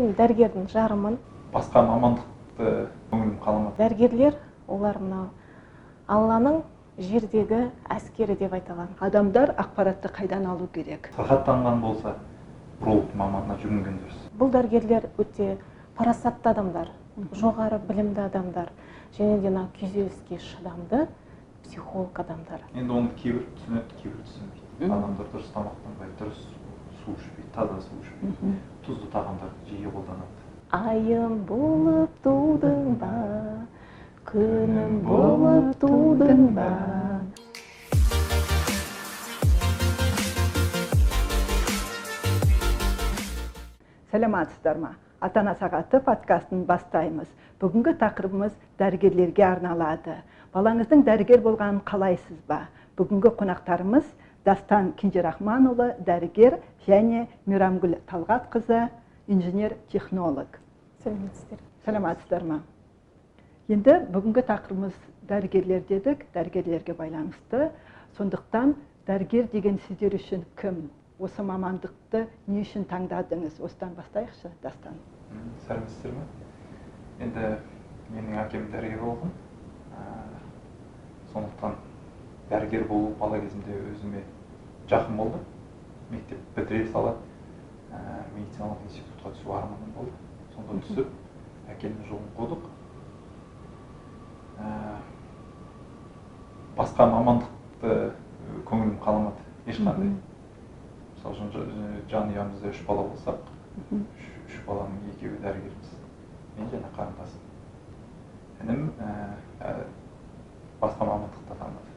мен дәрігердің жарымын. Басқа мамандықты көңілім қаламады. Дәрігерлер олар мынау алланың жердегі әскері деп айта аламын адамдар ақпаратты қайдан алу керек? Сырқаттанған болса уролог маманына жүгінген дұрыс. Бұл дәрігерлер өте парасатты адамдар жоғары білімді адамдар және де мына күйзеліске шыдамды психолог адамдар. Енді оны кейбір түсінеді кейбір түсінбейді. Адамдар дұрыс тамақтанбайды дұрыс су ішпейді таза су ішпейді тұзды тағамдарды жиі қолданады айым болып тудың ба күнім болып тудың ба. сәлеметсіздер ма ата ана сағаты подкастын бастаймыз. Бүгінгі тақырыбымыз дәрігерлерге арналады. Балаңыздың дәрігер болғанын қалайсыз ба? Бүгінгі қонақтарымыз дастан кенжерахманұлы дәрігер және мейрамгүл талғатқызы инженер технолог. Сәлеметсіздер. Сәлеметсіздер ма? Енді бүгінгі тақырыбымыз дәрігерлер дедік дәрігерлерге байланысты. Сондықтан дәрігер деген сіздер үшін кім? Осы мамандықты не үшін таңдадыңыз? Осыдан бастайықшы дастан. Сәлеметсіздер ме? Енді менің әкем дәрігер болған. Ә, сондықтан дәрігер болу бала кезімде өзіме жақын болды. Мектеп бітіре сала ә, медициналық институтқа түсу арманым болды. Сонда түсіп әкемнің жолын қудық. Ә, басқа мамандықты көңілім қаламады ешқандай. Мысалы үшін жа- жанұямызда үш бала болсақ үш, үш баланың екеуі дәрігерміз мен және қарындасым. Інім ә, ә, басқа мамандықта таңдады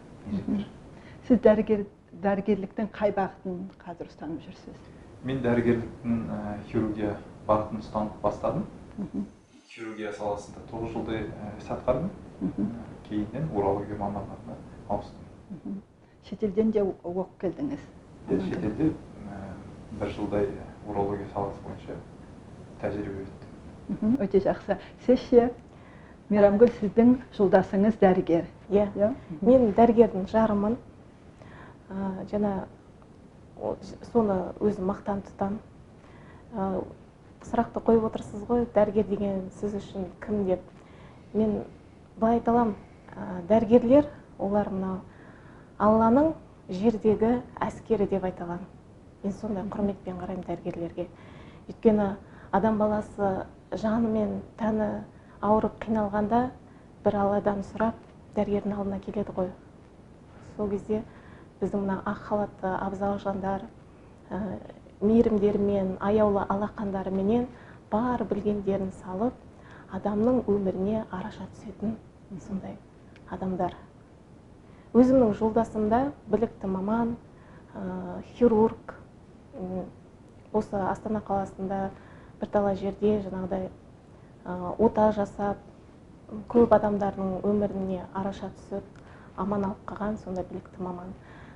сіз дәрігер дәрігерліктің қай бағытын қазір ұстанып жүрсіз? Мен дәрігерліктің ә, хирургия бағытын ұстанып бастадым. Мхм, хирургия саласында тоғыз жылдай іс атқардым. Кейіннен урология мамандығына ауыстым. Мхм. шетелден де оқып келдіңіз? Е, шетелде ә, бір жылдай урология саласы бойынша тәжірибе өттім. Өте жақсы. Сіз ше? Мейрамгүл сіздің жолдасыңыз дәрігер. Иә. Иә? Мен дәрігердің жарымын. Ә, жаңа соны өзім мақтан тұтамын ә, сұрақты қойып отырсыз ғой дәрігер деген сіз үшін кім деп. Мен былай айта аламын. Ә, дәрігерлер олар мынау алланың жердегі әскері деп айта аламын. Мен сондай құрметпен қараймын дәрігерлерге. Өйткені адам баласы жаны мен тәні ауырып қиналғанда бір алладан сұрап дәрігердің алдына келеді ғой. Сол кезде біздің мына ақ халатты абзал жандар ә, мейірімдерімен аяулы алақандарыменен бар білгендерін салып адамның өміріне араша түсетін сондай адамдар. Өзімнің жолдасымда білікті маман ә, хирург осы астана қаласында бірталай жерде жаңағыдай ота жасап көп адамдардың өміріне араша түсіп аман алып қалған сондай білікті маман.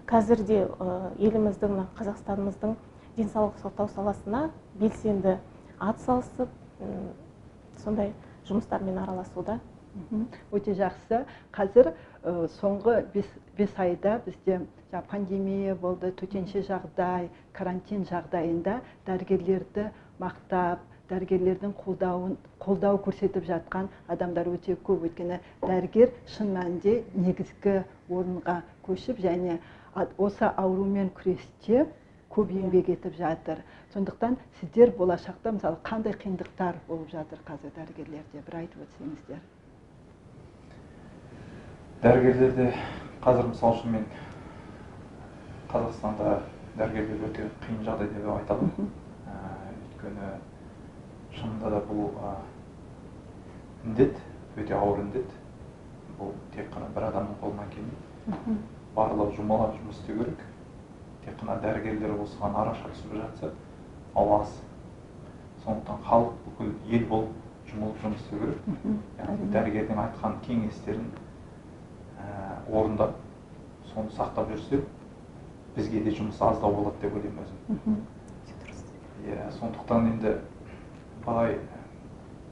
Қазір де ә, еліміздің мына қазақстанымыздың денсаулық сақтау саласына белсенді атсалысып м, сондай жұмыстармен араласуда. Өте жақсы. Қазір ә, соңғы бес, бес айда бізде пандемия болды төтенше жағдай карантин жағдайында дәрігерлерді мақтап дәрігерлердің қолдауын қолдау көрсетіп жатқан адамдар өте көп. Өйткені дәрігер шын мәнінде негізгі орынға көшіп және осы аурумен күресте көп еңбек етіп жатыр. Сондықтан сіздер болашақта мысалы қандай қиындықтар болып жатыр қазір дәрігерлерде? Бір айтып өтсеңіздер. Дәрігерлерде қазір мысалы үшін мен қазақстанда дәрігерлер өте қиын жағдайда деп айта аламын. Ә, өйткені шынында да бұл індет өте ауыр індет. Бұл тек қана бір адамның қолынан келмейді. Мхм. барлығы жұмалап жұмыс істеу керек. Тек қана дәрігерлер осыған араша түсіп жатса ол аз сондықтан халық бүкіл ел болып жұмылып жұмыс істеу керек. Яғни дәрігердің айтқан кеңестерін ә, орындап соны сақтап жүрсек бізге де жұмыс аздау болады деп ойлаймын өзім. Иә сондықтан енді былай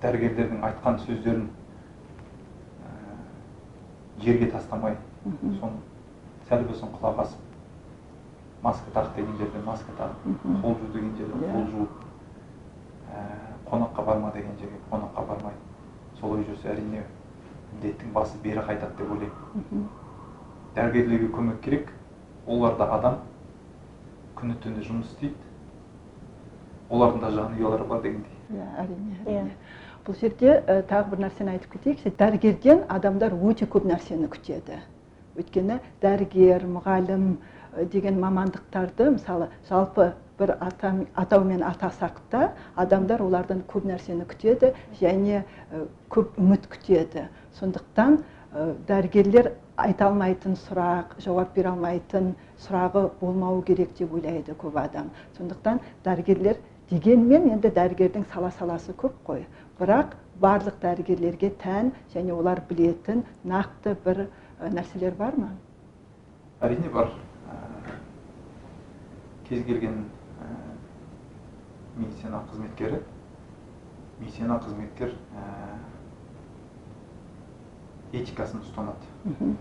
дәрігерлердің айтқан сөздерін ә, жерге тастамай соны сәл болсын құлақ асып маска тақ деген жерде маска тағып қол жу деген жерде Иә. қол жуып ә, қонақ барма деген жерге қонаққа бармай солай жүрсе әрине індеттің басы бері қайтады деп ойлаймын. Дәрігерлерге көмек керек. Олар да адам күні түні жұмыс істейді. Олардың да жанұялары бар дегендей. Иә әрине Иә. әрине бұл жерде ә, тағы бір нәрсені айтып кетейік. Дәрігерден адамдар өте көп нәрсені күтеді. Өйткені дәрігер мұғалім ә, деген мамандықтарды мысалы жалпы бір ата, атаумен атасақ та адамдар олардан көп нәрсені күтеді және ә, көп үміт күтеді. Сондықтан дәрігерлер айта алмайтын сұрақ жауап бере алмайтын сұрағы болмауы керек деп ойлайды көп адам. Сондықтан дәрігерлер дегенмен енді дәрігердің сала саласы көп қой. Бірақ барлық дәрігерлерге тән және олар білетін нақты бір нәрселер бар ма? Әрине бар. Ә, кез келген ә, медицина қызметкері медицина қызметкер ә, этикасын ұстанады.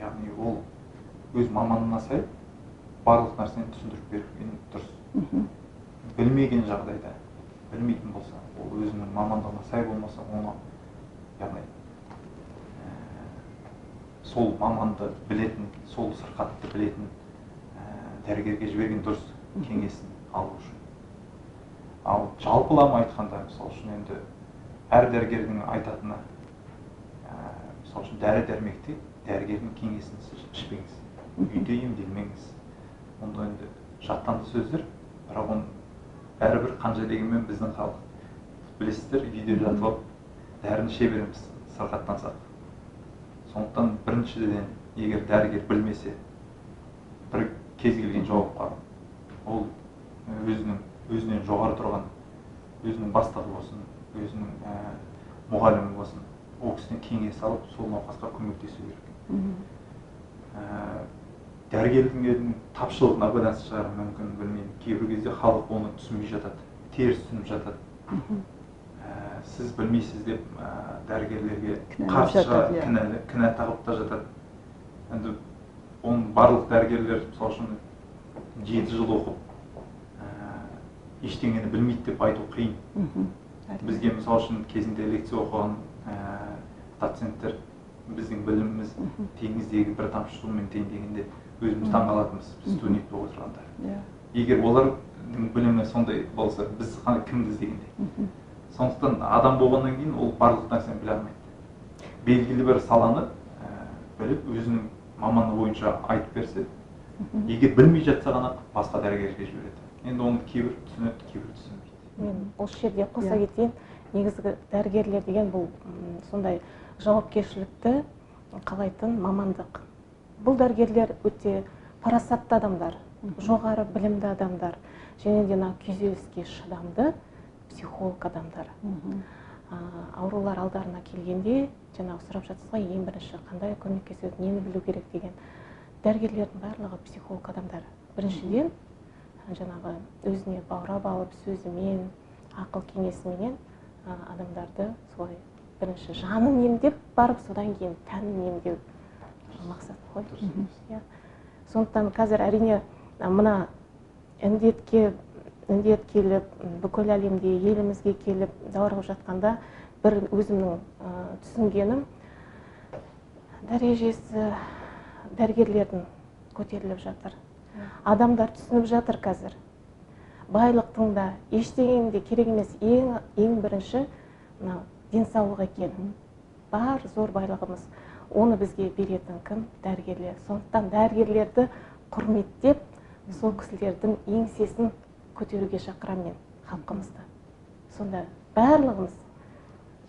Яғни ол өз маманына сай барлық нәрсені түсіндіріп берген дұрыс. Білмеген жағдайда білмейтін болса ол өзінің мамандығына сай болмаса оны яғни ә, сол маманды білетін сол сырқатты білетін ә, дәрігерге жіберген дұрыс кеңесін алу үшін. Ал жалпылама айтқанда мысалы үшін енді әр дәрігердің айтатыны ә, мысалы үшін дәрі дәрмекте дәрігердің кеңесін сіз ішпеңіз үйде емделмеңіз. Мұнда енді жаттанды сөздер бірақ оны бәрібір қанша дегенмен біздің халық. Білесіздер үйде жатып алып дәріні іше береміз сырқаттансақ сондықтан біріншіден егер дәрігер білмесе бір кез келген жауапқа ол өзінің өзінен жоғары тұрған өзінің бастығы болсын өзінің ә, мұғалімі болсын ол кісіден кеңес алып сол науқасқа көмектесу керек. Ә, дәрігердің тапшылығына байланысты шығар. Мүмкін білмеймін. кейбір кезде халық оны түсінбей жатады теріс түсініп жатады. Ә, сіз білмейсіз деп ә, дәрігерлерге қарсы иә. кінә тағып та жатады. Енді оның барлық дәрігерлер мысалы үшін жеті жыл оқып ә, ештеңені білмейді деп айту қиын. Бізге мысалы үшін кезінде лекция оқыған ә, доценттер біздің біліміміз теңіздегі бір тамшы сумен тең дегенде өзіміз таңқалатынбыз біз болып отырғанда. Иә. Егер олардың білімі сондай болса біз кімді іздегендей мхм. сондықтан адам болғаннан кейін ол барлық нәрсені біле алмайды. Белгілі бір саланы ә, біліп өзінің маманы бойынша айтып берсе егер білмей жатса ғана басқа дәрігерге жібереді. Енді оны кейбір түсінеді кейбір түсінбейді. Мен осы жерде қоса Иә. кетейін. Негізгі дәрігерлер деген бұл сондай жауапкершілікті қалайтын мамандық. Бұл дәрігерлер өте парасатты адамдар жоғары білімді адамдар. Және де мына күйзеліске шыдамды психолог адамдар. А, аурулар алдарына келгенде жаңағы сұрап жатсыз ғой ең бірінші қандай көмектеседі нені білу керек деген. Дәрігерлердің барлығы психолог адамдар. Біріншіден жаңағы өзіне баурап алып сөзімен ақыл кеңесіменен а, адамдарды солай бірінші жанын емдеп барып содан кейін тәнін емдеу. Мақсат қой. Иә. Сондықтан қазір әрине мына індетке індет келіп бүкіл әлемде елімізге келіп даурығып жатқанда бір өзімнің түсінгенім дәрежесі дәрігерлердің көтеріліп жатыр. Адамдар түсініп жатыр қазір. Байлықтың да ештеңенің де керек емес. Ең ең бірінші мына денсаулық екенін бар зор байлығымыз оны бізге беретін кім? Дәрігерлер. Сондықтан дәрігерлерді құрметтеп сол кісілердің еңсесін көтеруге шақырамын мен халқымызды. Сонда барлығымыз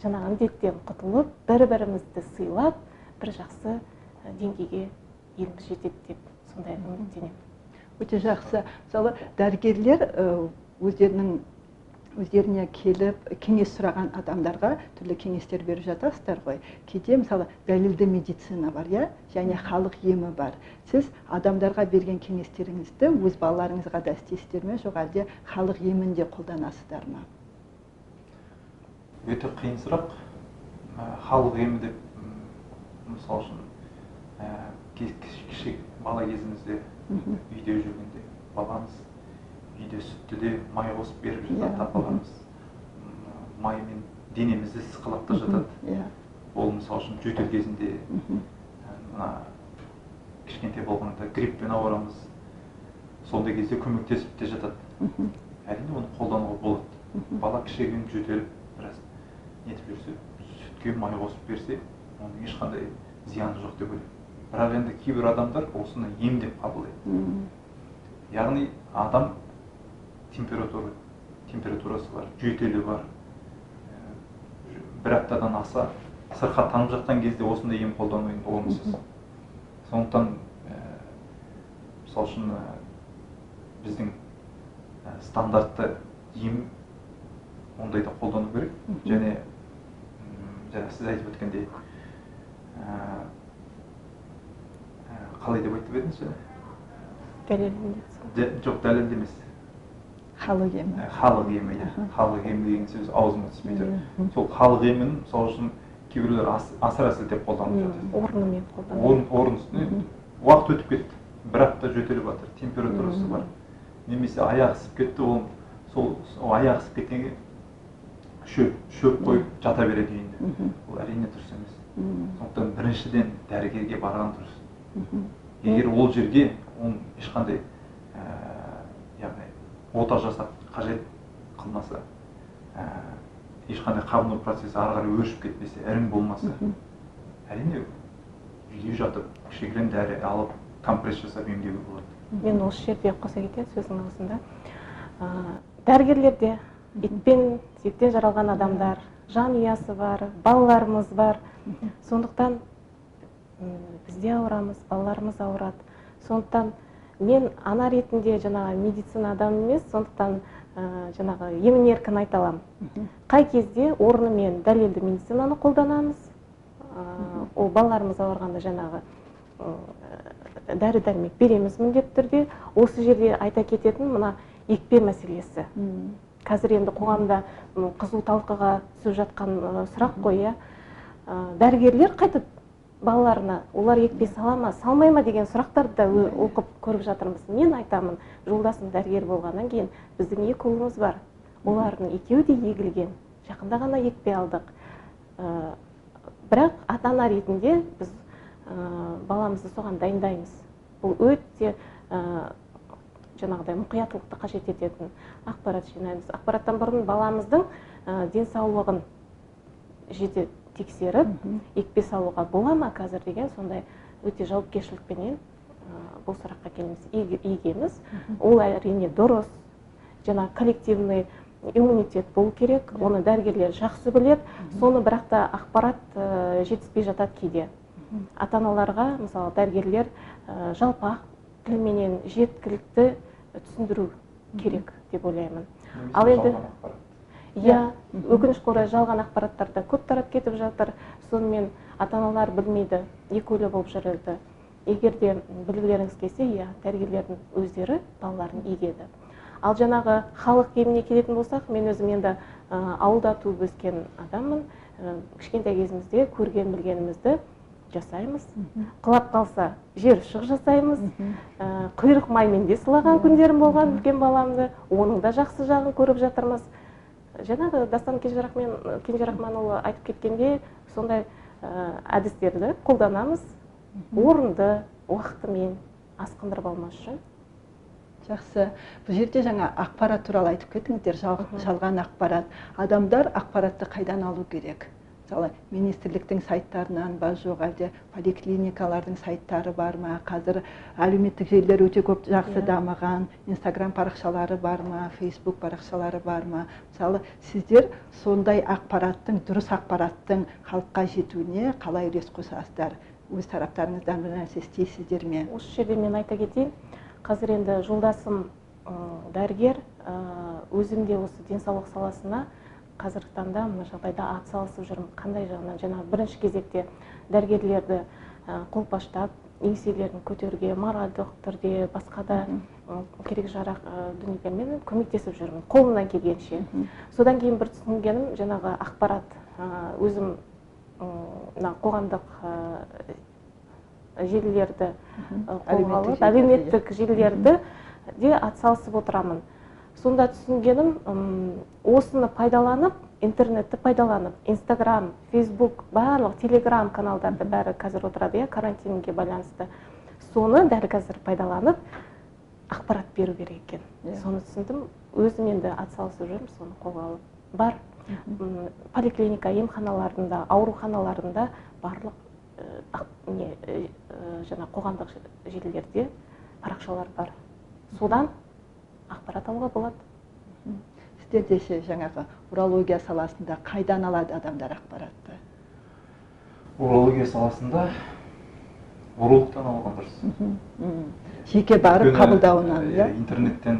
жаңағы індеттен құтылып бір бірімізді сыйлап бір жақсы деңгейге еліміз жетеді деп сондай үміттенемін өте жақсы. Мысалы дәрігерлер өздерінің өздеріне келіп кеңес сұраған адамдарға түрлі кеңестер беріп жатасыздар ғой. Кейде мысалы дәлелді медицина бар иә? Және халық емі бар. Сіз адамдарға берген кеңестеріңізді өз балаларыңызға да істейсіздер ме? Жоқ әлде халық емін де қолданасыздар ма? Өте қиын сұрақ Ә, халық емі деп мысалы үшін ә, кіші бала кезімізде үйде жүргенде баламыз үйде сүтті де май қосып беріп Иә, жатады апаларымыз М, майымен денемізді ысқылап та жатады. Иә. Ол мысалы үшін жөтел кезінде мхм. мына кішкентай болғанда грипппен ауырамыз. Сондай кезде көмектесіп те жатады. Мхм. әрине оны қолдануға болады. Бала кішігірім жөтеліп біраз нетіп жүрсе сүтке май қосып берсе оның ешқандай зияны жоқ деп ойлаймын. Бірақ енді кейбір адамдар осыны ем деп қабылдайды яғни адам температура температурасы бар жөтелі бар. Э, бір аптадан аса сырқаттанып жатқан кезде осындай ем қолдану енді орынсыз сондықтан ә, мысалы үшін ә, біздің ә, стандартты ем ондайда қолдану керек. Және жаңа сіз айтып өткендей қалай деп айтып едіңіз жоқ дәлелді емес халық емі халық емі иә халық емі деген сөз аузыма түспей тұр сол халық емін мысалы үшін кейбіреулер ас- асыра сілтеп қолданып жатыр. Орнымен қолданады орын үстіне уақыт өтіп кетті. бір апта жөтеліп жатыр температурасы бар. Немесе аяғы ісіп кетті ол сол аяғы ісіп кеткенге шөп шөп қойып жата береді үйінде ол әрине дұрыс емес. Сондықтан біріншіден дәрігерге барған дұрыс. Егер ол жерге оның ешқандай ота жасап қажет қылмаса ә, ешқандай қабыну процесі ары қарай өршіп кетпесе ірің болмаса әрине үйде жатып кішігірім дәрі алып компресс жасап емдеуге болады. Мен осы жерде қоса кетейін сөздің аузында Ә, дәрігерлерде итпен сүйектен жаралған адамдар жанұясы бар балаларымыз бар. Сондықтан м, біз де ауырамыз балаларымыз ауырады. Сондықтан мен ана ретінде жаңағы медицина адамы емес сондықтан ә, жаңағы емін еркін айта аламын. Қай кезде орнымен дәлелді медицинаны қолданамыз ә, ол балаларымыз ауырғанда жаңағы дәрі дәрмек береміз міндетті түрде. Осы жерде айта кететін мына екпе мәселесі. Қазір енді қоғамда қызу талқыға түсіп жатқан сұрақ қой иә. Ә, дәрігерлер қайтып балаларына олар екпе сала ма салмай ма? деген сұрақтарды да оқып көріп жатырмыз. Мен айтамын жолдасым дәрігер болғаннан кейін біздің екі ұлымыз бар. Олардың екеуі де егілген. Жақында ғана екпе алдық. Ә, бірақ ата ана ретінде біз ә, баламызды соған дайындаймыз. Бұл өте ә, жаңағыдай мұқияттылықты қажет ететін ақпарат жинаймыз. Ақпараттан бұрын баламыздың ә, денсаулығын жете тексеріп екпе салуға бола ма қазір деген сондай өте жауапкершілікпенен ә, бұл сұраққа келеміз Ег- егеміз. Ол әрине дұрыс. Жаңағы коллективный иммунитет болу керек оны дәрігерлер жақсы біледі. Соны бірақ та ақпарат ә, жетіспей жатады кейде. Ата аналарға мысалы дәрігерлер ә, жалпақ тілменен жеткілікті түсіндіру керек деп ойлаймын. Ал енді-. Иә. Өкінішке орай жалған ақпараттар да көп тарап кетіп жатыр. Сонымен ата аналар білмейді екі ойлы болып жүреді. Егер де білгілеріңіз келсе иә дәрігерлердің өздері балаларын егеді. Ал жаңағы халық еміне келетін болсақ мен өзім енді ә, ауылда туып өскен адаммын. Ә, кішкентай кезімізде көрген білгенімізді жасаймыз. Құлап қалса жер ұшық жасаймыз. Ә, құйрық маймен де сылаған күндерім болған үлкен баламды. Оның да жақсы жағын көріп жатырмыз. Жаңағы дастан кенжерахманұлы айтып кеткендей сондай ә, әдістерді қолданамыз. Орынды уақытымен асқындырып алмас үшін. Жақсы. Бұл жерде жаңа ақпарат туралы айтып кеттіңіздер жалған ақпарат. Адамдар ақпаратты қайдан алу керек? Мысалы министрліктің сайттарынан ба? Жоқ әлде поликлиникалардың сайттары бар ма? Қазір әлеуметтік желілер өте көп жақсы Иә. дамыған. Инстаграм парақшалары бар ма? Фейсбук парақшалары бар ма? Мысалы сіздер сондай ақпараттың дұрыс ақпараттың халыққа жетуіне қалай үлес қосасыздар? Өз тараптарыңыздан бір нәрсе істейсіздер ме? Осы жерде мен айта кетейін. Қазір енді жолдасым дәрігер өзім де осы денсаулық саласына қазіргі таңда мына жағдайда атсалысып жүрмін қандай жағынан жаңағы бірінші кезекте дәрігерлерді қолпаштап еңселерін көтеруге моральдық түрде басқа да керек жарақ дүниелермен көмектесіп жүрмін қолымнан келгенше. Содан кейін бір түсінгенім жаңағы ақпарат өзім мына қоғамдық желілерді қолға алып әлеуметтік желілерді де атсалысып отырамын. Сонда түсінгенім ым, осыны пайдаланып интернетті пайдаланып инстаграм фейсбук барлық телеграм каналдарды бәрі қазір отырады иә карантинге байланысты. Соны дәл қазір пайдаланып ақпарат беру керек екен. Иә. соны түсіндім өзім енді атсалысып жүрмін соны қолға алып. Бар. М, поликлиника емханаларында ауруханаларында барлық ә, ақ- не ә, ә, жаңа қоғамдық жел- желілерде парақшалар бар. Содан ақпарат алуға болады. Сіздерде ше жаңағы урология саласында қайдан алады адамдар ақпаратты? Урология саласында урологтан алған дұрыс. Жеке барып қабылдауынан иә? интернеттен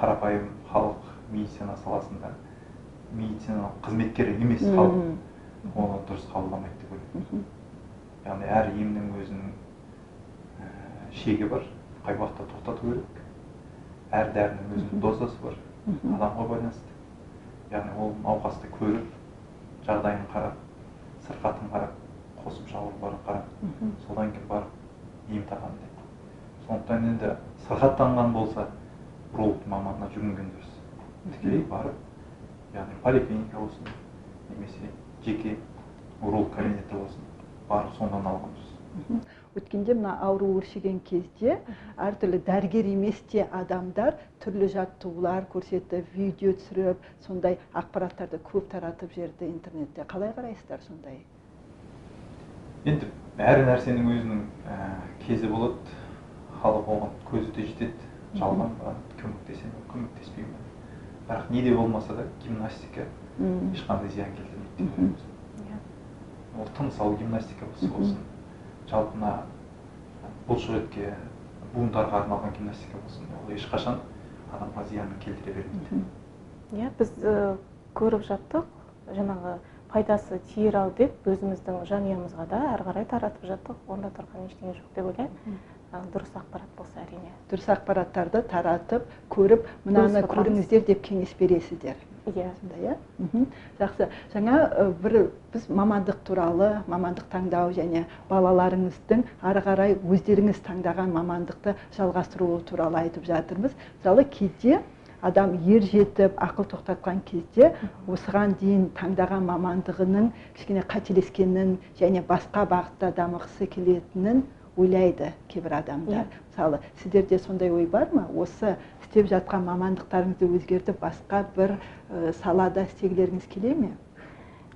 қарапайым халық медицина саласында медициналық қызметкер емес халық оны дұрыс қабылдамайды деп ойлаймын. Яғни әр емнің өзінің шегі бар. Қай уақытта тоқтату керек. Әр дәрінің өзінің дозасы бар. Адамға байланысты. Яғни ол науқасты көріп жағдайын қарап сырқатын қарап қосымша ауруларын қарап содан кейін барып ем тағайындайды сондықтан енді сырқаттанған болса уролог маманына жүгінген дұрыс. Тікелей барып яғни поликлиника болсын немесе жеке уролог кабинеті болсын барып сондан алған дұрыс. Өткенде мына ауру өршіген кезде әртүрлі дәрігер емес те адамдар түрлі жаттығулар көрсетіп видео түсіріп сондай ақпараттарды көп таратып жіберді интернетте. Қалай қарайсыздар сондай? Енді әр нәрсенің өзінің ә, кезі болады. Халық оған көзі де жетеді. Жалған ба көмектесе ме көмектеспей ме? Бірақ не де болмаса да гимнастика Мм. ешқандай зиян келтірмейді. Деп ол тыныс алу гимнастика болсын. Жалпы мына бұлшықетке буындарға арналған гимнастика болсын ол ешқашан адамға зиянын келтіре бермейді. Иә біз ә, көріп жаттық. Жаңағы пайдасы тиер ау деп өзіміздің жанұямызға да әрі қарай таратып жаттық. Онда тұрған ештеңе жоқ деп ойлаймын. Дұрыс ақпарат болса әрине. Дұрыс ақпараттарды таратып көріп мынаны көріңіздер деп кеңес бересіздер. Иә сондай иә мхм. жақсы. Жаңа бір біз мамандық туралы мамандық таңдау және балаларыңыздың ары қарай өздеріңіз таңдаған мамандықты жалғастыру туралы айтып жатырмыз. Мысалы кейде адам ер жетіп ақыл тоқтатқан кезде осыған дейін таңдаған мамандығының кішкене қателескенін және басқа бағытта дамығысы келетінін ойлайды кейбір адамдар. Иә. мысалы сіздерде сондай ой бар ма? Осы істеп жатқан мамандықтарыңызды өзгертіп басқа бір салада істегілеріңіз келе ме?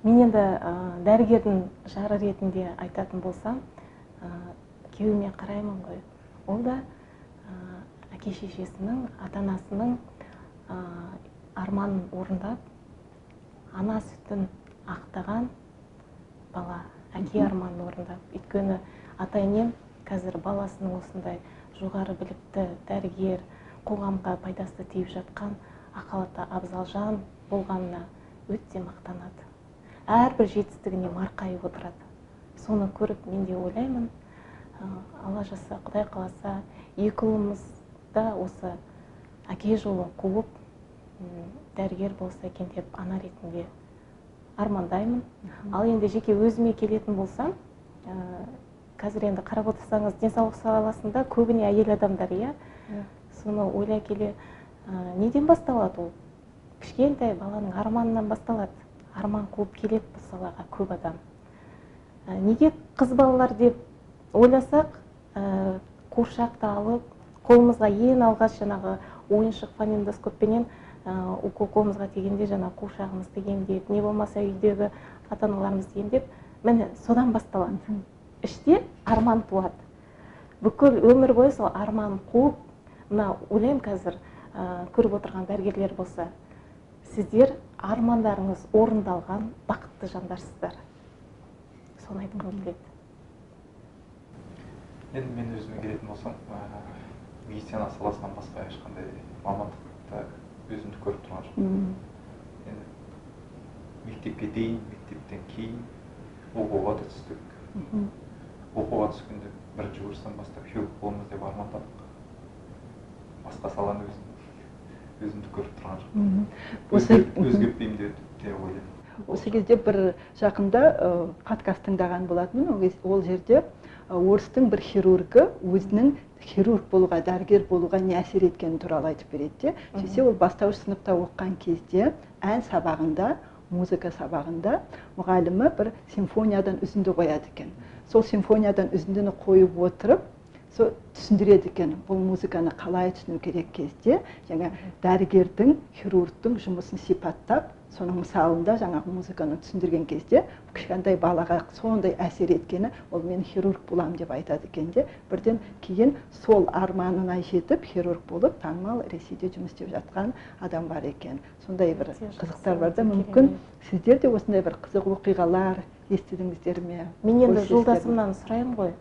Мен енді ә, дәрігердің жары ретінде айтатын болсам ә, күйеуіме қараймын ғой. Ол да ә, әке шешесінің ата анасының ә, арманын орындап ана сүтін ақтаған бала әке арманын орындап. Өйткені ата енем қазір баласының осындай жоғары білікті дәрігер қоғамға пайдасы тиіп жатқан ақалатты абзал жан болғанына өте мақтанады. Әрбір жетістігіне марқайып отырады. Соны көріп мен де ойлаймын алла жазса құдай қаласа екі ұлымыз да осы әке жолын қуып дәрігер болса екен деп ана ретінде армандаймын. Ал енді жеке өзіме келетін болсам ә, қазір енді қарап отырсаңыз денсаулық саласында көбіне әйел адамдар иә. Соны ойлай келе неден басталады ол. Кішкентай баланың арманынан басталады. Арман қуып келеді бұл салаға көп адам. Неге қыз балалар деп ойласақ ә, қуыршақты алып қолымызға ең алғаш жаңағы ойыншық фонендоскоппенен ә, укол қолымызға тигенде жаңағы қуыршағымызды емдеп не болмаса үйдегі ата аналарымызды емдеп міне содан басталады. Іште арман туады. Бүкіл өмір бойы сол арманын қуып мына ойлаймын қазір көріп отырған дәрігерлер болса сіздер армандарыңыз орындалған бақытты жандарсыздар. Соны айтқым келеді. Енді мен өзіме келетін болсам ә, медицина саласынан басқа ешқандай мамандықта өзімді көріп тұрған жоқпын. Енді мектепке дейін мектептен кейін оқуға да түстік. Оқуға түскенде бірінші курстан бастап хирург боламыз деп армандадық. Басқа саланы өзім өзімді көріп тұрған жоқпын осы Өзгерт- өзгертпеймін деп те ойлаймын. Осы кезде бір жақында подкаст тыңдаған болатынмын. Ол, кез- ол жерде орыстың бір хирургы өзінің хирург болуға дәрігер болуға не әсер еткені туралы айтып береді де. Сөйтсе ол бастауыш сыныпта оқыған кезде ән сабағында музыка сабағында мұғалімі бір симфониядан үзінді қояды екен. Сол симфониядан үзіндіні қойып отырып сол түсіндіреді екен. Бұл музыканы қалай түсіну керек кезде жаңа дәрігердің хирургтың жұмысын сипаттап соның мысалында жаңағы музыканы түсіндірген кезде кішкентай балаға сондай әсер еткені ол мен хирург боламын деп айтады екен де бірден кейін сол арманына жетіп хирург болып танымал ресейде жұмыс істеп жатқан адам бар екен. Сондай бір қызықтар бар да мүмкін сіздер де осындай бір қызық оқиғалар естідіңіздер ме? Мен енді жолдасымнан сұраймын ғой.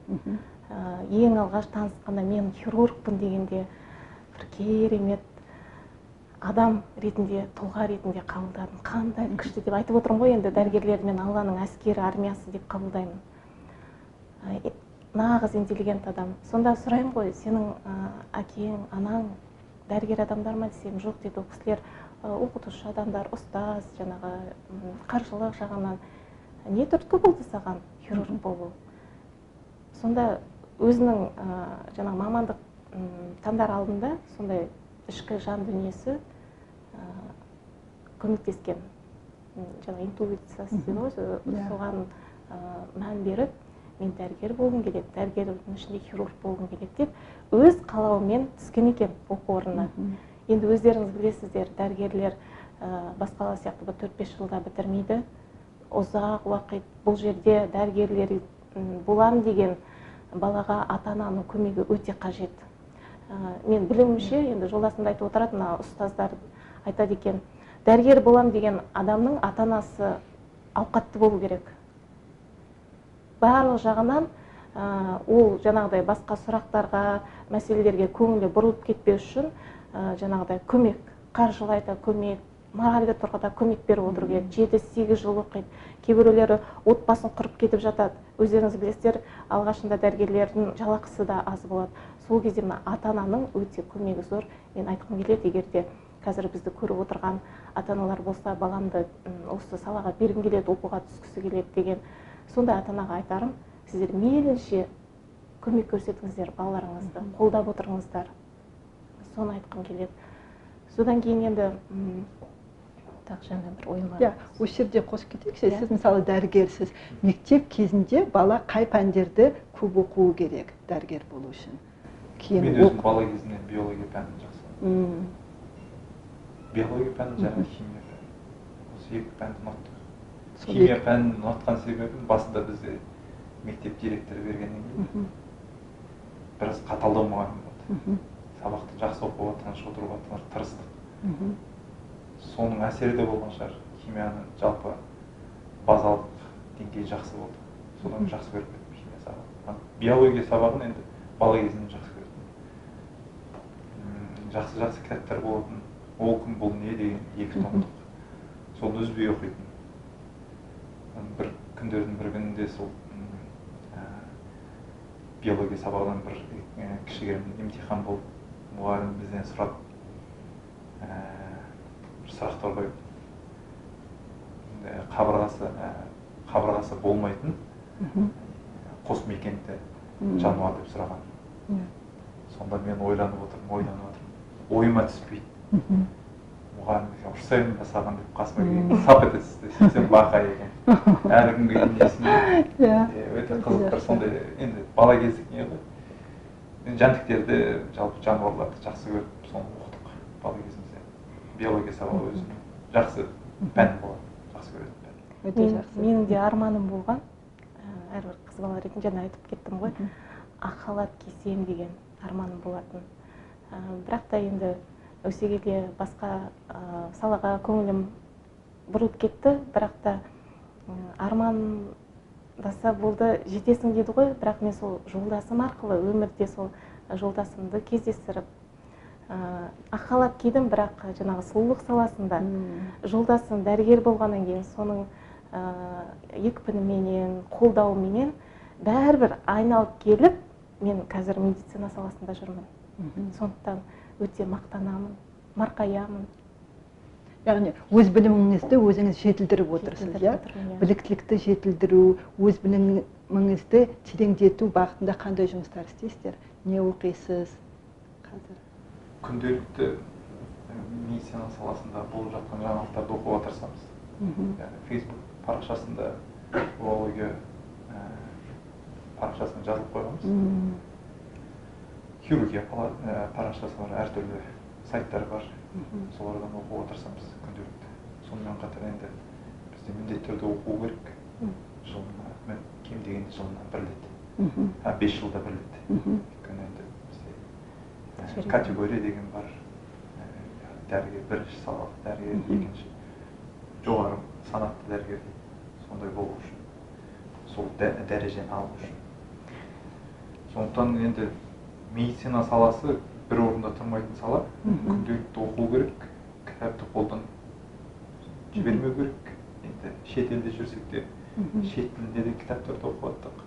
Ең алғаш танысқанда мен хирургпын дегенде бір керемет адам ретінде тұлға ретінде қабылдадым. Қандай күшті деп айтып отырмын ғой енді дәрігерлер мен алланың әскері армиясы деп қабылдаймын. Ә, нағыз интеллигент адам. Сонда сұраймын ғой сенің ә, әкең анаң дәрігер адамдар ма десем жоқ дейді ол кісілер ә, оқытушы адамдар ұстаз жаңағы қаржылық жағынан не түрткі болды саған? хирург болу. Сонда өзінің ә, жаңағы мамандық таңдар алдында сондай ішкі жан дүниесі ә, көмектескен жаңағы интуициясы дейді ғой. Иә. соған ә, мән беріп мен дәрігер болғым келеді дәрігердің ішінде хирург болғым келеді деп өз қалауымен түскен екен оқу орнына. Енді өздеріңіз білесіздер дәрігерлер ә, басқалар сияқты бір төрт бес жылда бітірмейді. Ұзақ уақыт бұл жерде дәрігерлер м, боламын деген балаға ата ананың көмегі өте қажет. Ә, мен білуімше енді жолдасым да айтып отырады мына ұстаздар айтады екен дәрігер боламын деген адамның ата анасы ауқатты болу керек барлық жағынан ә, ол жаңағыдай басқа сұрақтарға мәселелерге көңілі бұрылып кетпеу үшін ә, жаңағыдай көмек қаржылай да көмек моральды тұрғыда көмек беріп отыру керек. Жеті сегіз жыл оқиды. Кейбіреулері отбасын құрып кетіп жатады. Өздеріңіз білесіздер алғашында дәрігерлердің жалақысы да аз болады. Сол кезде мына ата ананың өте көмегі зор. Мен айтқым келеді егер де қазір бізді көріп отырған ата аналар болса баламды осы салаға бергім келеді оқуға түскісі келеді деген сондай ата анаға айтарым сіздер мейлінше көмек көрсетіңіздер балаларыңызды қолдап отырыңыздар. Соны айтқым келеді. Содан кейін енді так жаңа бір ойым бар. Иә осы жерде қосып кетейікші Иә. сіз мысалы дәрігерсіз. Мектеп кезінде бала қай пәндерді көп оқуы керек дәрігер болу үшін? Кейін мен өзім бала кезімнен биология пәнін жақсы биология пәнін және химия пәнін осы екі пәнді ұнаттым химия пәнін ұнатқан себебім басында бізде мектеп директоры бергеннен кейін біраз қаталдау мұғалім болды. Сабақты жақсы оқуға тыныш отыруға тыр- тырыстық соның әсері де болған шығар. Химияның жалпы базалық деңгейі жақсы болды. Содан жақсы көріп кеттім химия сабағын. Биология сабағын енді бала кезімнен жақсы көрдім. М, жақсы жақсы кітаптар болатын. Ол кім бұл не? деген екі томдық. Соны үзбей оқитын бір күндердің бір күнінде сол ә, биология сабағынан бір ә, кішігірім емтихан болып мұғалім бізден сұрап ә, сұрақтар қойып енді қабырғасы ә, қабырғасы болмайтын мгм, қос мекенді Мм. жануар деп сұраған. Иә, сонда мен ойланып отырмын ойланып отырмын. Ойыма түспейді. Мұғалім ұрсайын ба саған деп қасыма келген. Сап ете түсті. Сөйтсем бақа екен. Әлі күнге дейін есімде иә. Өте қызық бір сондай енді бала кездік не ғой? Мен жәндіктерді жалпы жануарларды жақсы көріп соны оқыдық бала кезімізде биология сабағы өзім. Жақсы пән болады жақсы көретін пән. Өте жақсы. менің де арманым болған. Ә, әрбір қыз бала ретінде жаңа айтып кеттім ғой. Ақ халат кисем деген арманым болатын. Ә, бірақ та енді өсе келе басқа ә, салаға көңілім бұрылып кетті. Бірақ та армандаса болды жетесің дейді ғой. Бірақ мен сол жолдасым арқылы өмірде сол жолдасымды кездестіріп ақ халат кидім бірақ жаңағы сұлулық саласында жолдасым дәрігер болғаннан кейін соның ә, екпініменен қолдауыменен бәрібір айналып келіп мен қазір медицина саласында жүрмін. Сондықтан өте мақтанамын марқаямын. Яғни өз біліміңізді өзіңіз жетілдіріп отырсыз иә? иә. біліктілікті жетілдіру өз біліміңізді тереңдету бағытында қандай жұмыстар істейсіздер? Не оқисыз қазір? Күнделікті медицина саласында болып жатқан жаңалықтарды оқуға тырысамыз мхм. яғни фейсбук парақшасында урология ә, парақшасына жазылып қойғанбыз. Хирургия парақшасы бар әртүрлі сайттар бар. Мхм. солардан оқуға тырысамыз күнделікті. Сонымен қатар енді бізде міндетті түрде оқу керек. Жылына кем дегенде жылына бір рет. Бес жылда бір рет. Өйткені енді. Категория деген бар ә, дәрігер бірінші салалық дәрігер екінші жоғары санатты дәрігер сондай болу үшін сол дә- дәрежені алу үшін сондықтан енді медицина саласы бір орында тұрмайтын сала күнделікті оқу керек кітапты қолдан жібермеу керек енді шетелде жүрсек те шет тілінде де кітаптарды оқып жаттық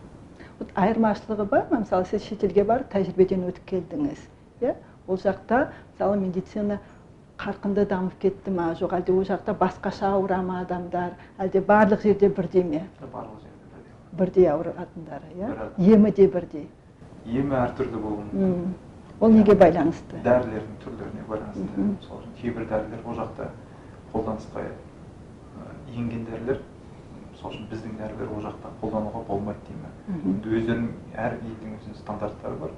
Вот айырмашылығы бар ма мысалы сіз шетелге барып тәжірибеден өтіп келдіңіз иә? Ол жақта мысалы медицина қарқынды дамып кетті ма? Жоқ әлде ол жақта басқаша ауыра ма адамдар? Әлде барлық жерде бірдей ме? Барлық жерде бірдей. Бірдей ауыратындары иә? Емі де бірдей. Емі әртүрлі болуы мүмкін. Ол неге байланысты? дәрілердің түрлеріне байланысты. Мысалы үшін кейбір дәрілер ол жақта қолданысқа енген дәрілер. Мысалы үшін біздің дәрілер ол жақта қолдануға болмайды дей ме Мхм. енді өздерінің әр елдің өзінің стандарттары бар.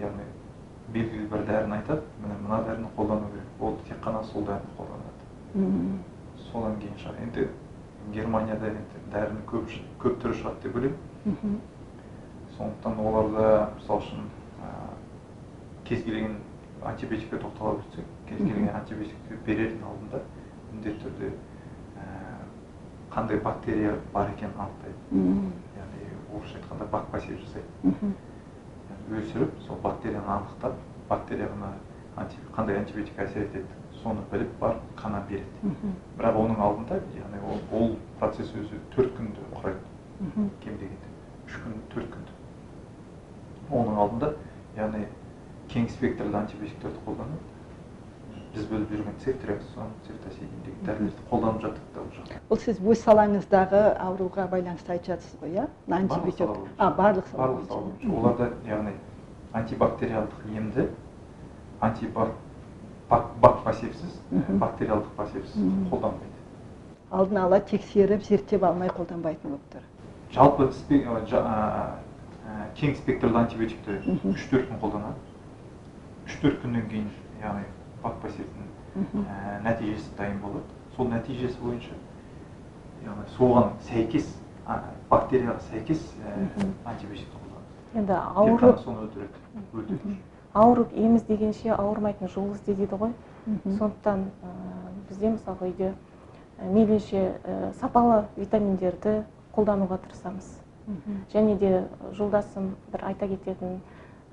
Яғни белгілі бір дәріні айтады. Міне мына дәріні қолдану керек. Ол тек қана сол дәріні қолданады. Содан кейін шығар. Енді германияда енді дәрінің көп, көп түрі шығады деп ойлаймын. Мхм. сондықтан оларда мысалы үшін ә, кез келген антибиотикке тоқтала өтсек кез келген антибиотикті берердің алдында міндетті түрде қандай бактерия бар екенін анықтайды. Мм. яғни орысша айтқанда бакпасев жасайды. Өсіріп сол бактерияны анықтап бактерияға анти, қандай антибиотик әсер етеді соны біліп барып қана береді. Бірақ оның алдында яғни ол, ол процесс өзі төрт күнді құрайды. Кем дегенде үш күн төрт күнді оның алдында яғни кең спектрлі антибиотиктерді қолданады біз бөліп жүрген цефтриаксон цефтосидин деген дәрілерді қолданып жаттық та ол жақта ол сіз өз салаңыздағы ауруға байланысты айтып жатсыз ғой иә? Антибиотик. а барлық сала барлық сала оларда яғни антибактериалдық емді антибак бак, бак пассивсіз бактериалдық пассивсіз қолданбайды. Алдын ала тексеріп зерттеп алмай қолданбайтын болып тұр. Жалпы кең спектрлі антибиотикті үш төрт күн қолданады. Үш төрт күннен кейін яғни Мхм. ә, нәтижесі дайын болады. Сол нәтижесі бойынша яғни соған сәйкес бактерияға сәйкес ә, Мхм. антибиотикті қолданады. Енді ауырып соны өлтіреді ауырып ем іздегенше ауырмайтын жол ізде дейді ғой. Сондықтан ә, бізде мысалға үйде ә, мейлінше ә, сапалы витаминдерді қолдануға тырысамыз. Және де жолдасым бір айта кететін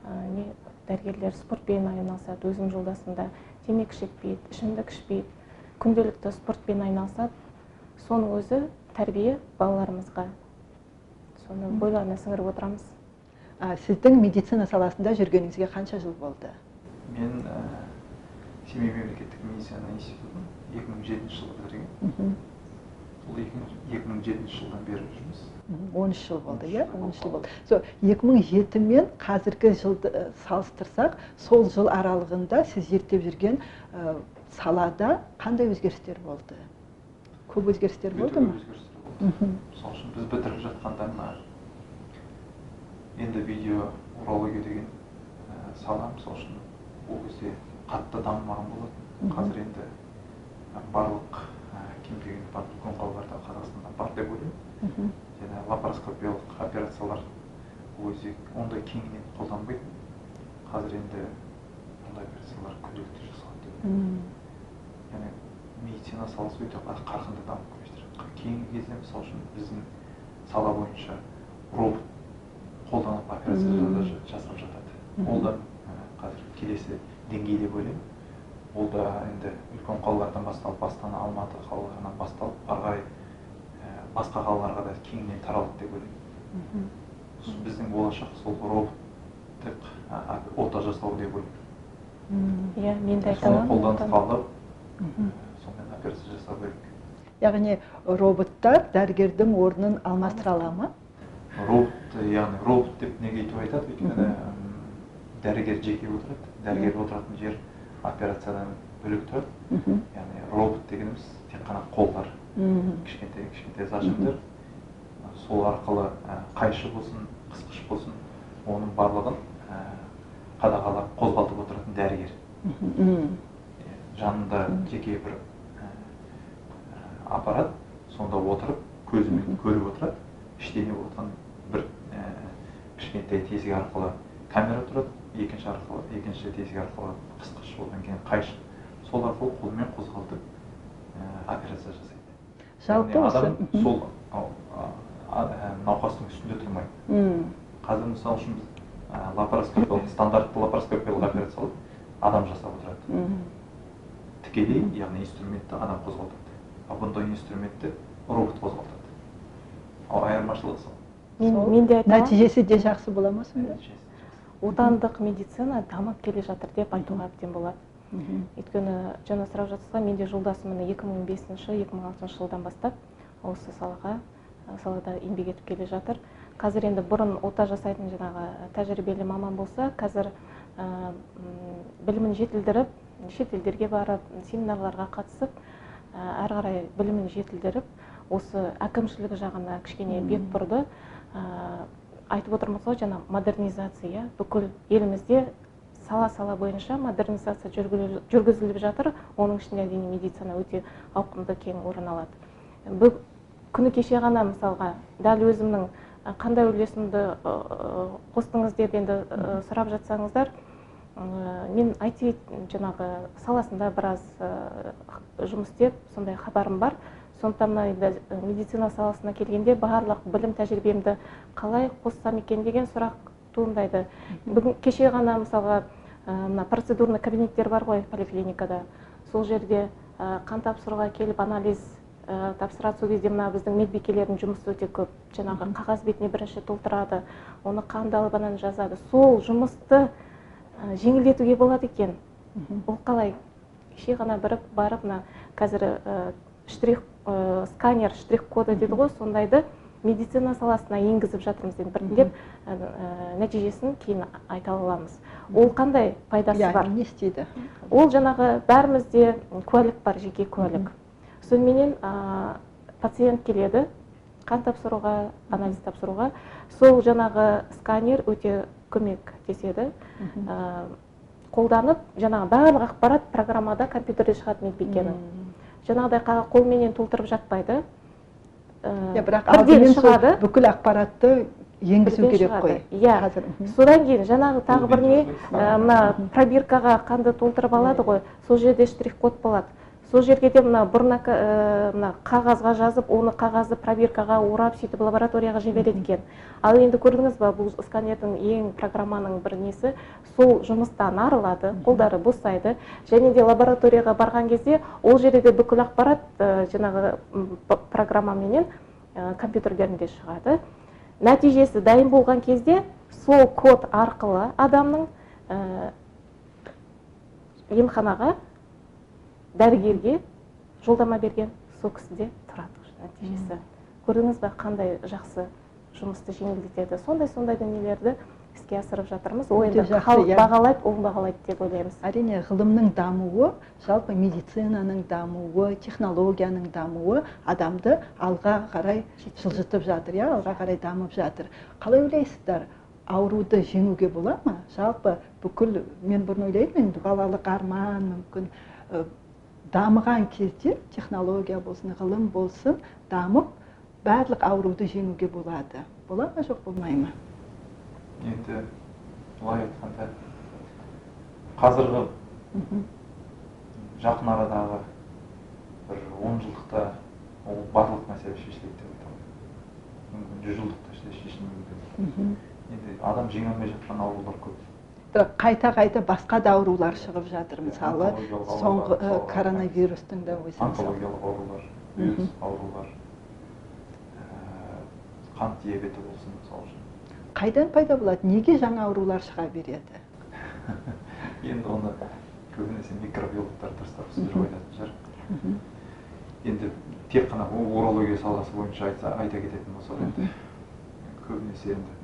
ә, не дәрігерлер спортпен айналысады өзім жолдасым да темекі шекпейді ішімдік ішпейді күнделікті спортпен айналысады. Соның өзі тәрбие балаларымызға. Соны бойларына сіңіріп отырамыз. А, сіздің медицина саласында жүргеніңізге қанша жыл болды? Мен ә, семей мемлекеттік медицина институтын екі мың жетінші жылы бітірген. Сол екі мың жетінші жылдан бері жүрміз. Он үш жыл болды иә он үш жыл болды. сол екі мың жеті мен қазіргі жылды ә, салыстырсақ сол жыл аралығында сіз зерттеп жүрген ә, салада қандай өзгерістер болды? Көп өзгерістер болды ма? мысалы үшін біз бітіріп жатқанда мына енді видео урология деген ә, сала мысалы үшін ол кезде қатты дамымаған болатын. Қазір енді барлық кем дегенде барлық үлкен қалаларда қазақстанда бар деп ойлаймын. Мхм. Және лапароскопиялық операциялар кезде ондай кеңінен қолданбайтын. Қазір енді ондай операциялар күнделікті жасалады деп яғни медицина саласы өте қа- қарқынды дамып келе жатыр. Кейінгі кезде мысалы үшін біздің сала бойынша робот қолданып операция жасап жатады. Ол да қазір келесі деңгей деп ойлаймын. Ол да енді үлкен қалалардан басталып астана алматы қалаларынан басталып ары қарай басқа қалаларға да кеңінен таралады деп ойлаймын. Мхм. Біздің болашақ сол роботтық ота жасау деп ойлаймын. Мм. иә мен де соны айтамын қолданысқа алып ә, операция жасау керек. Яғни роботтар дәрігердің орнын алмастыра ала ма робот яғни робот деп неге өйтіп айтады? Өйткені дәрігер жеке отырады. Дәрігер отыратын жер операциядан бөлек тұрады. Мхм. Яғни робот дегеніміз тек қана қолдар. Кішкентай кішкентай зажимдар сол арқылы қайшы болсын қысқыш болсын оның барлығын қадағалап қозғалтып отыратын дәрігер. Жанында жеке бір аппарат сонда отырып көзімен көріп отырады іште не болып жатқанын бір кішкентай тесік арқылы камера тұрады екінші арқылы екінші тесік арқылы қысқыш одан кейін қайшы. Сол арқылы қолмен қозғалтып операция жасайды. Жалпы адам сол науқастың үстінде тұрмайды. Мм. қазір мысалы үшін лапароскопиялық стандартты лапароскопиялық операциялар адам жасап отырады. Мм. тікелей яғни инструментті адам қозғалтады. Ал бұндай инструментті робот қозғалтады. Ал айырмашылығы сол. Мен де айтамын. нәтижесі де жақсы бола ма сонда? Отандық медицина дамып келе жатыр деп айтуға әбден болады. Өйткені жаңа сұрап жатсыз ғой менде жолдасым міне екі мың бесінші екі мың алтыншы жылдан бастап осы салаға салада еңбек етіп келе жатыр. Қазір енді бұрын ота жасайтын жаңағы тәжірибелі маман болса қазір ә, білімін жетілдіріп шетелдерге барып семинарларға қатысып әрі қарай білімін жетілдіріп осы әкімшілік жағына кішкене бет бұрды. Ә, айтып отырмыз ғой жаңа модернизация иә бүкіл елімізде сала сала бойынша модернизация жүргізіліп- жатыр. Оның ішінде әрине медицина өте ауқымды кең орын алады. Бу- күні кеше ғана мысалға дәл өзімнің қандай үлесімді қостыңыз деп енді сұрап жатсаңыздар мен IT жаңағы саласында біраз жұмыс істеп сондай хабарым бар. Сондықтан мына енді медицина саласына келгенде барлық білім тәжірибемді қалай қоссам екен деген сұрақ туындайды. Бүгін кеше ғана мысалға мына процедурный кабинеттер бар ғой поликлиникада сол жерде ә, қан тапсыруға келіп анализ ә, тапсырады сол кезде мына біздің медбикелердің жұмысы өте көп. Жаңағы қағаз бетіне бірінші толтырады оны қанды алып ананы жазады. Сол жұмысты жеңілдетуге болады екен. Ол қалай? Кеше ғана біріп барып мына қазір штрих сканер штрих коды дейді ғой сондайды. Медицина саласына енгізіп жатырмыз енді біртіндеп ә, нәтижесін кейін айта аламыз. Ол қандай пайдасы иә бар? не істейді? Ол жаңағы бәрімізде куәлік бар жеке куәлік. Соныменен ә, пациент келеді қан тапсыруға анализ тапсыруға. Сол жаңағы сканер өте көмектеседі ә, қолданып жаңағы барлық ақпарат программада компьютерде шығады медбикенің. Жаңағыдай қолменен толтырып жатпайды. Иә бірақ алдымен шығады. бүкіл ақпаратты енгізу керек қой. иә. Содан кейін жаңағы тағы бір не? ә, мына пробиркаға қанды толтырып алады ғой. Сол жерде штрих код болады. Сол жерге де мына бұрын ә, мына қағазға жазып оны қағазды пробиркаға орап сөйтіп лабораторияға жібереді екен. Ал енді көрдіңіз ба бұл сканердің ең программаның бір несі? Сол жұмыстан арылады қолдары босайды. Және де лабораторияға барған кезде ол жерде де бүкіл ақпарат ә, жаңағы программаменен ә, компьютерлерінде шығады. Нәтижесі дайын болған кезде сол код арқылы адамның емханаға дәрігерге жолдама берген сол кісіде тұрады нәтижесі. Көрдіңіз ба қандай жақсы жұмысты жеңілдетеді. Сондай сондай дүниелерді іске асырып жатырмыз. Ол енді халық иә. бағалайды ол бағалайды деп ойлаймыз. Әрине ғылымның дамуы жалпы медицинаның дамуы технологияның дамуы адамды алға қарай жылжытып жатыр иә алға қарай дамып жатыр. Қалай ойлайсыздар? Ауруды жеңуге бола ма? Жалпы бүкіл мен бұрын ойлайтынмын енді балалық арман мүмкін дамыған кезде технология болсын ғылым болсын дамып барлық ауруды жеңуге болады. Бола ма жоқ болмай ма? Енді былай айтқанда қазіргі жақын арадағы бір он жылдықта ол барлық мәселе шешіледі деп айта алмаймын мүмкін жүз жылдықта ше- шешілуі мүмкін енді адам жеңе алмай жатқан аурулар көп. Қайта қайта басқа да аурулар шығып жатыр мысалы соңғы коронавирустың да өзі онкологиялық аурулар вирус аурулар қант диабеті болсын мысалы үшін. Қайдан пайда болады? Неге жаңа аурулар шыға береді? Енді оны көбінесе микробиологтар дұрыстап сөздер Мгм. айтатын шығар. Енді тек қана урология саласы бойынша айтса айта кететін болсақ енді көбінесе енді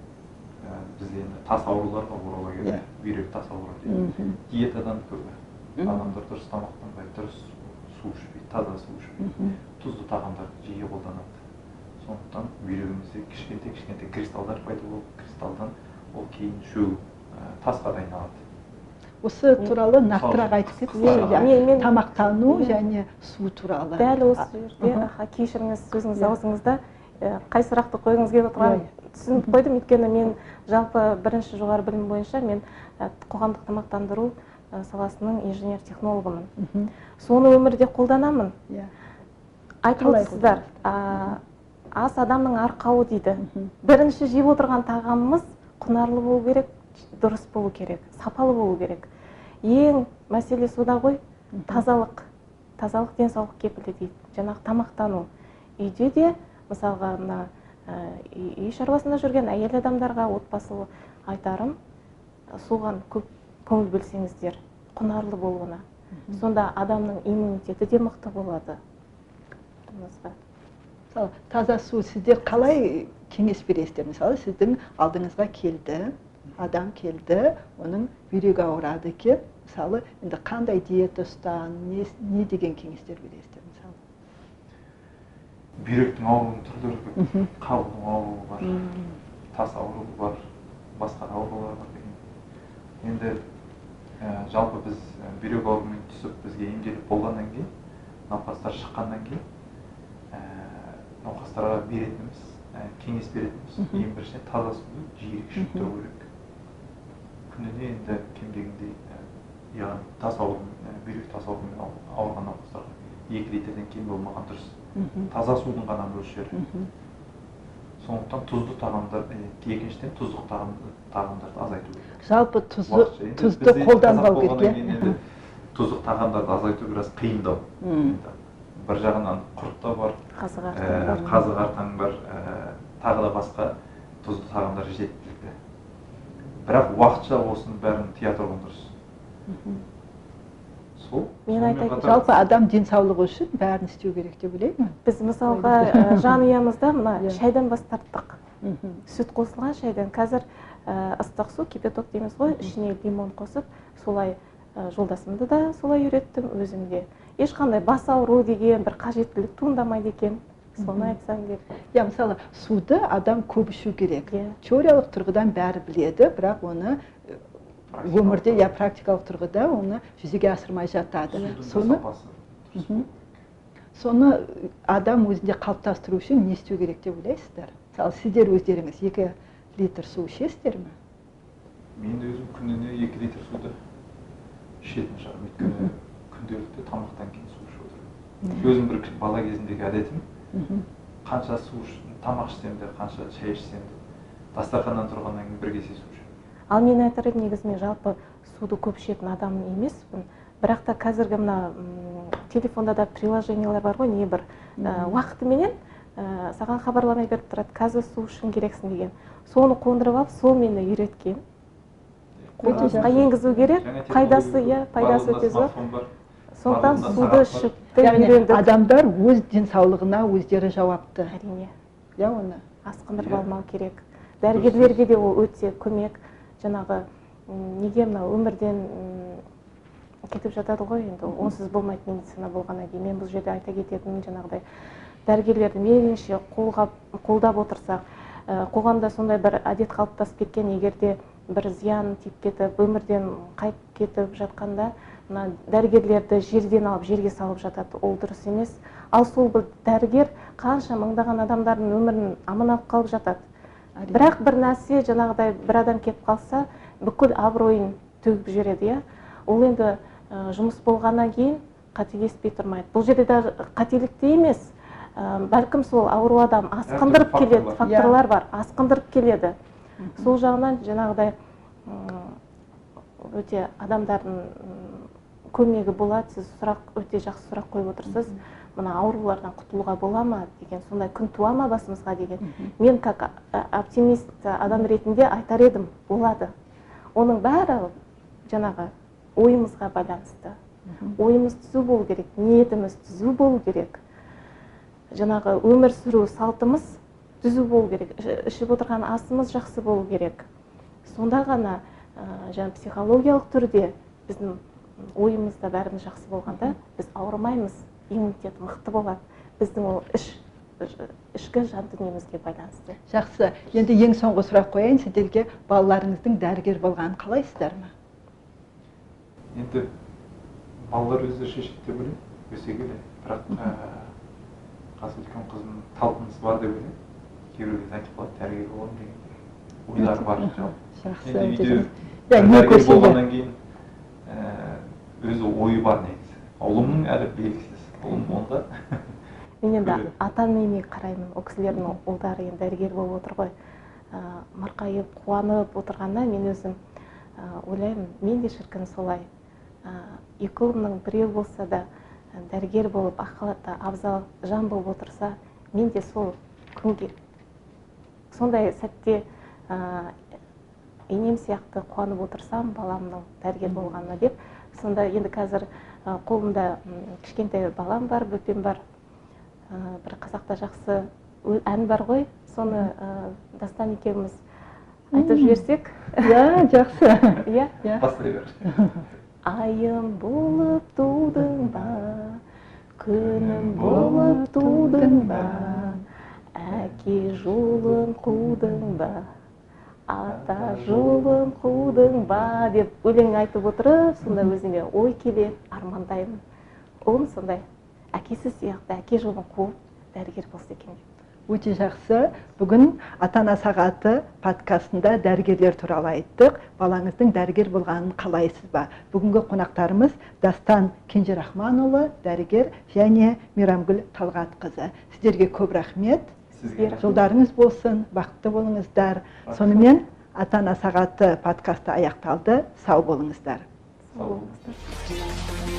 бізде енді тас аурулар бар урологияда Иә. бүйрек тас ауру дейді диетадан көбі. Адамдар дұрыс тамақтанбайды дұрыс су ішпейді таза су ішпейді тұзды тағамдарды жиі қолданады. Сондықтан бүйрегімізде кішкентай кішкентай кристалдар пайда болып кристалдан ол кейін шөгіп ә, тасқа да айналады. Осы туралы нақтырақ айтып кетсеңіз Мен- иә, тамақтану және су туралы. Дәл осы жерде кешіріңіз сөзіңіз Иә. аузыңызда ә, қай сұрақты қойғыңыз келіп отырғанын Иә, түсініп қойдым өйткені мен жалпы бірінші жоғары білім бойынша мен қоғамдық тамақтандыру саласының инженер технологымын соны өмірде қолданамын. Иә. Айтып отырсыздар ас адамның арқауы дейді. Бірінші жеп отырған тағамымыз құнарлы болу керек дұрыс болу керек сапалы болу керек. Ең мәселе сода ғой. Тазалық тазалық денсаулық кепілі дейді. Жаңағы тамақтану. Үйде де мысалға мына үй үй шаруасында жүрген әйел адамдарға отбасы айтарым соған көп көңіл бөлсеңіздер құнарлы болуына. Сонда адамның иммунитеті де мықты болады. Мысалы таза су сіздер қалай кеңес бересіздер? Мысалы сіздің алдыңызға келді адам келді оның бүйрегі ауырады екен мысалы енді қандай диета ұста не, не деген кеңестер бересіздер? Бүйректің ауруының түрлері көп Мгм. қабықтың ауруы бар тас ауруы бар басқа да аурулар бар деген енді ә, жалпы біз бүйрек ауруымен түсіп бізге емделіп болғаннан кейін науқастар шыққаннан кейін ә, науқастарға беретініміз ә, кеңес беретініміз ең біріншіден таза суды жиірек ішіп тұру керек күніне енді кем дегенде яғни тас аурумен ә, бүйрек тас ауруымен ауыр- ауырған науқастарға екі литрден кем болмаған дұрыс. Таза судың ғана мөлшері. Сондықтан тұзды тағамдар екіншіден тұздық тағам, тағамдарды азайту керек. Жалпы тұзды тұзды қолданбау керек иә? тұздық тағамдарды азайту біраз қиындау. Бір жағынан құрт та бар қазы қартаң бар. тағы да басқа тұзды тағамдар жеткілікті. Бірақ уақытша осының бәрін тия тұрған дұрыс. Сол. Мен айтайын, жалпы адам денсаулығы үшін бәрін істеу керек деп ойлаймын біз мысалға ә, жанұямызда мына шайдан бас тарттық. Сүт қосылған шайдан. Қазір ә, ыстық су кипяток дейміз ғой. Ішіне лимон қосып солай ә, жолдасымды да солай үйреттім өзім де ешқандай бас ауру деген бір қажеттілік туындамайды екен. Соны айтсам деп иә мысалы суды адам көп ішу керек. Иә теориялық тұрғыдан бәрі біледі бірақ оны өмірде иә практикалық тұрғыда оны жүзеге асырмай жатады соны соны адам өзінде қалыптастыру үшін не істеу керек деп ойлайсыздар мысалы сіздер өздеріңіз екі литр су ішесіздер ме мен өзім күніне екі литр суды ішетін шығармын өйткені күнделікті тамақтан кейін су ішіп отырамын өзім бір бала кезімдегі әдетім қанша су тамақ ішсем де қанша шай ішсем де дастарханнан тұрғаннан кейін бір кесе су ал мен айтар едім негізі мен жалпы суды көп ішетін адам емеспін. Бірақ та қазіргі мына телефонда да приложениялар бар ғой небір ә, уақытыменен ә, саған хабарлама беріп тұрады. Қазір су ішкің керексің деген. Соны қондырып алып сол мені үйреткен. Қолданысқа енгізу керек. Пайдасы иә пайдасы өте зор. сондықтан суды ішіп яғни үйрендік. адамдар өз денсаулығына өздері жауапты. әрине. Иә оны. Асқындырып Иә. алмау керек. Дәрігерлерге де ол өте көмек. Жаңағы неге мына өмірден кетіп жатады ғой енді? Онсыз болмайды медицина болғаннан кейін. Мен бұл жерде айта кететінім жаңағыдай дәрігерлерді мейлінше қолға қолдап отырсақ ә, қоғамда сондай бір әдет қалыптасып кеткен егер де бір зиян тиіп кетіп өмірден қайтып кетіп жатқанда мына дәрігерлерді жерден алып жерге салып жатады. Ол дұрыс емес. Ал сол бір дәрігер қанша мыңдаған адамдардың өмірін аман алып қалып жатады. Бірақ бір нәрсе жаңағыдай бір адам кетіп қалса бүкіл абыройын төгіп жібереді иә? Ол енді ә, жұмыс болғаннан кейін қатыгеспей тұрмайды. Бұл жерде даже қателік те емес ә, бәлкім сол ауру адам асқындырып келеді Иә. факторлар бар асқындырып келеді. Сол жағынан жаңағыдай өте адамдардың көмегі болады сіз сұрақ өте жақсы сұрақ қойып отырсыз. Мына аурулардан құтылуға бола ма деген сондай күн туа ма басымызға деген. Мен как оптимист адам ретінде айтар едім болады. Оның бәрі жаңағы ойымызға байланысты. Ойымыз түзу болу керек ниетіміз түзу болу керек. Жаңағы өмір сүру салтымыз түзу болу керек Іш- ішіп отырған асымыз жақсы болу керек. Сонда ғана ә, жаңағы психологиялық түрде біздің ойымызда бәріміз жақсы болғанда біз ауырмаймыз иммунитет мықты болады. Біздің ол іш ішкі жан дүниемізге байланысты. Жақсы. Енді ең соңғы сұрақ қояйын. Сіздерге балаларыңыздың дәрігер болғанын қалайсыздар ма? Енді балалар өздері шешеді деп ойлаймын. Өсе келе. Бірақ ә, қазір үлкен қызым талпынысы бар деп ойлаймын. Кейбір кезде айтып қалады дәрігер боламын деген ойлары бар. Жалпы жақсы. иә болғаннан кейін ә, өзі ойы бар негізі ұлымның әлі белгісіз ұлым онда мен енді ата енеме қараймын ол кісілердің ұлдары енді дәрігер болып отыр ғой ә, марқайып қуанып отырғанда мен өзім ойлаймын мен де шіркін солай ә, екі ұлымның біреу болса да дәрігер болып ақ халатты абзал жан болып отырса мен де сол күнге сондай сәтте ә, енем сияқты қуанып отырсам баламның дәрігер болғанына деп сонда енді қазір қолымда кішкентай балам бар бөпем бар. Бір қазақта жақсы ән бар ғой. Соны дастан екеуміз айтып жіберсек. Иә жақсы. Иә иә бастай бер айым болып тудың ба? Күнім болып тудың ба? әке жолын қудың ба? Ата жолын қудың ба деп өлең айтып отырып сонда өзіме ой келеді армандаймын. Ұлым сондай әкесі сияқты әке жолын қуып дәрігер болса екен деп. Өте жақсы. Бүгін ата ана сағаты подкастында дәрігерлер туралы айттық. Балаңыздың дәрігер болғанын қалайсыз ба? Бүгінгі қонақтарымыз дастан кенжерахманұлы дәрігер және мейрамгүл талғатқызы. Сіздерге көп рахмет. Сізге рахмет. жолдарыңыз болсын бақытты болыңыздар. Сонымен ата ана сағаты подкасты аяқталды. Сау болыңыздар. Сау болыңыздар.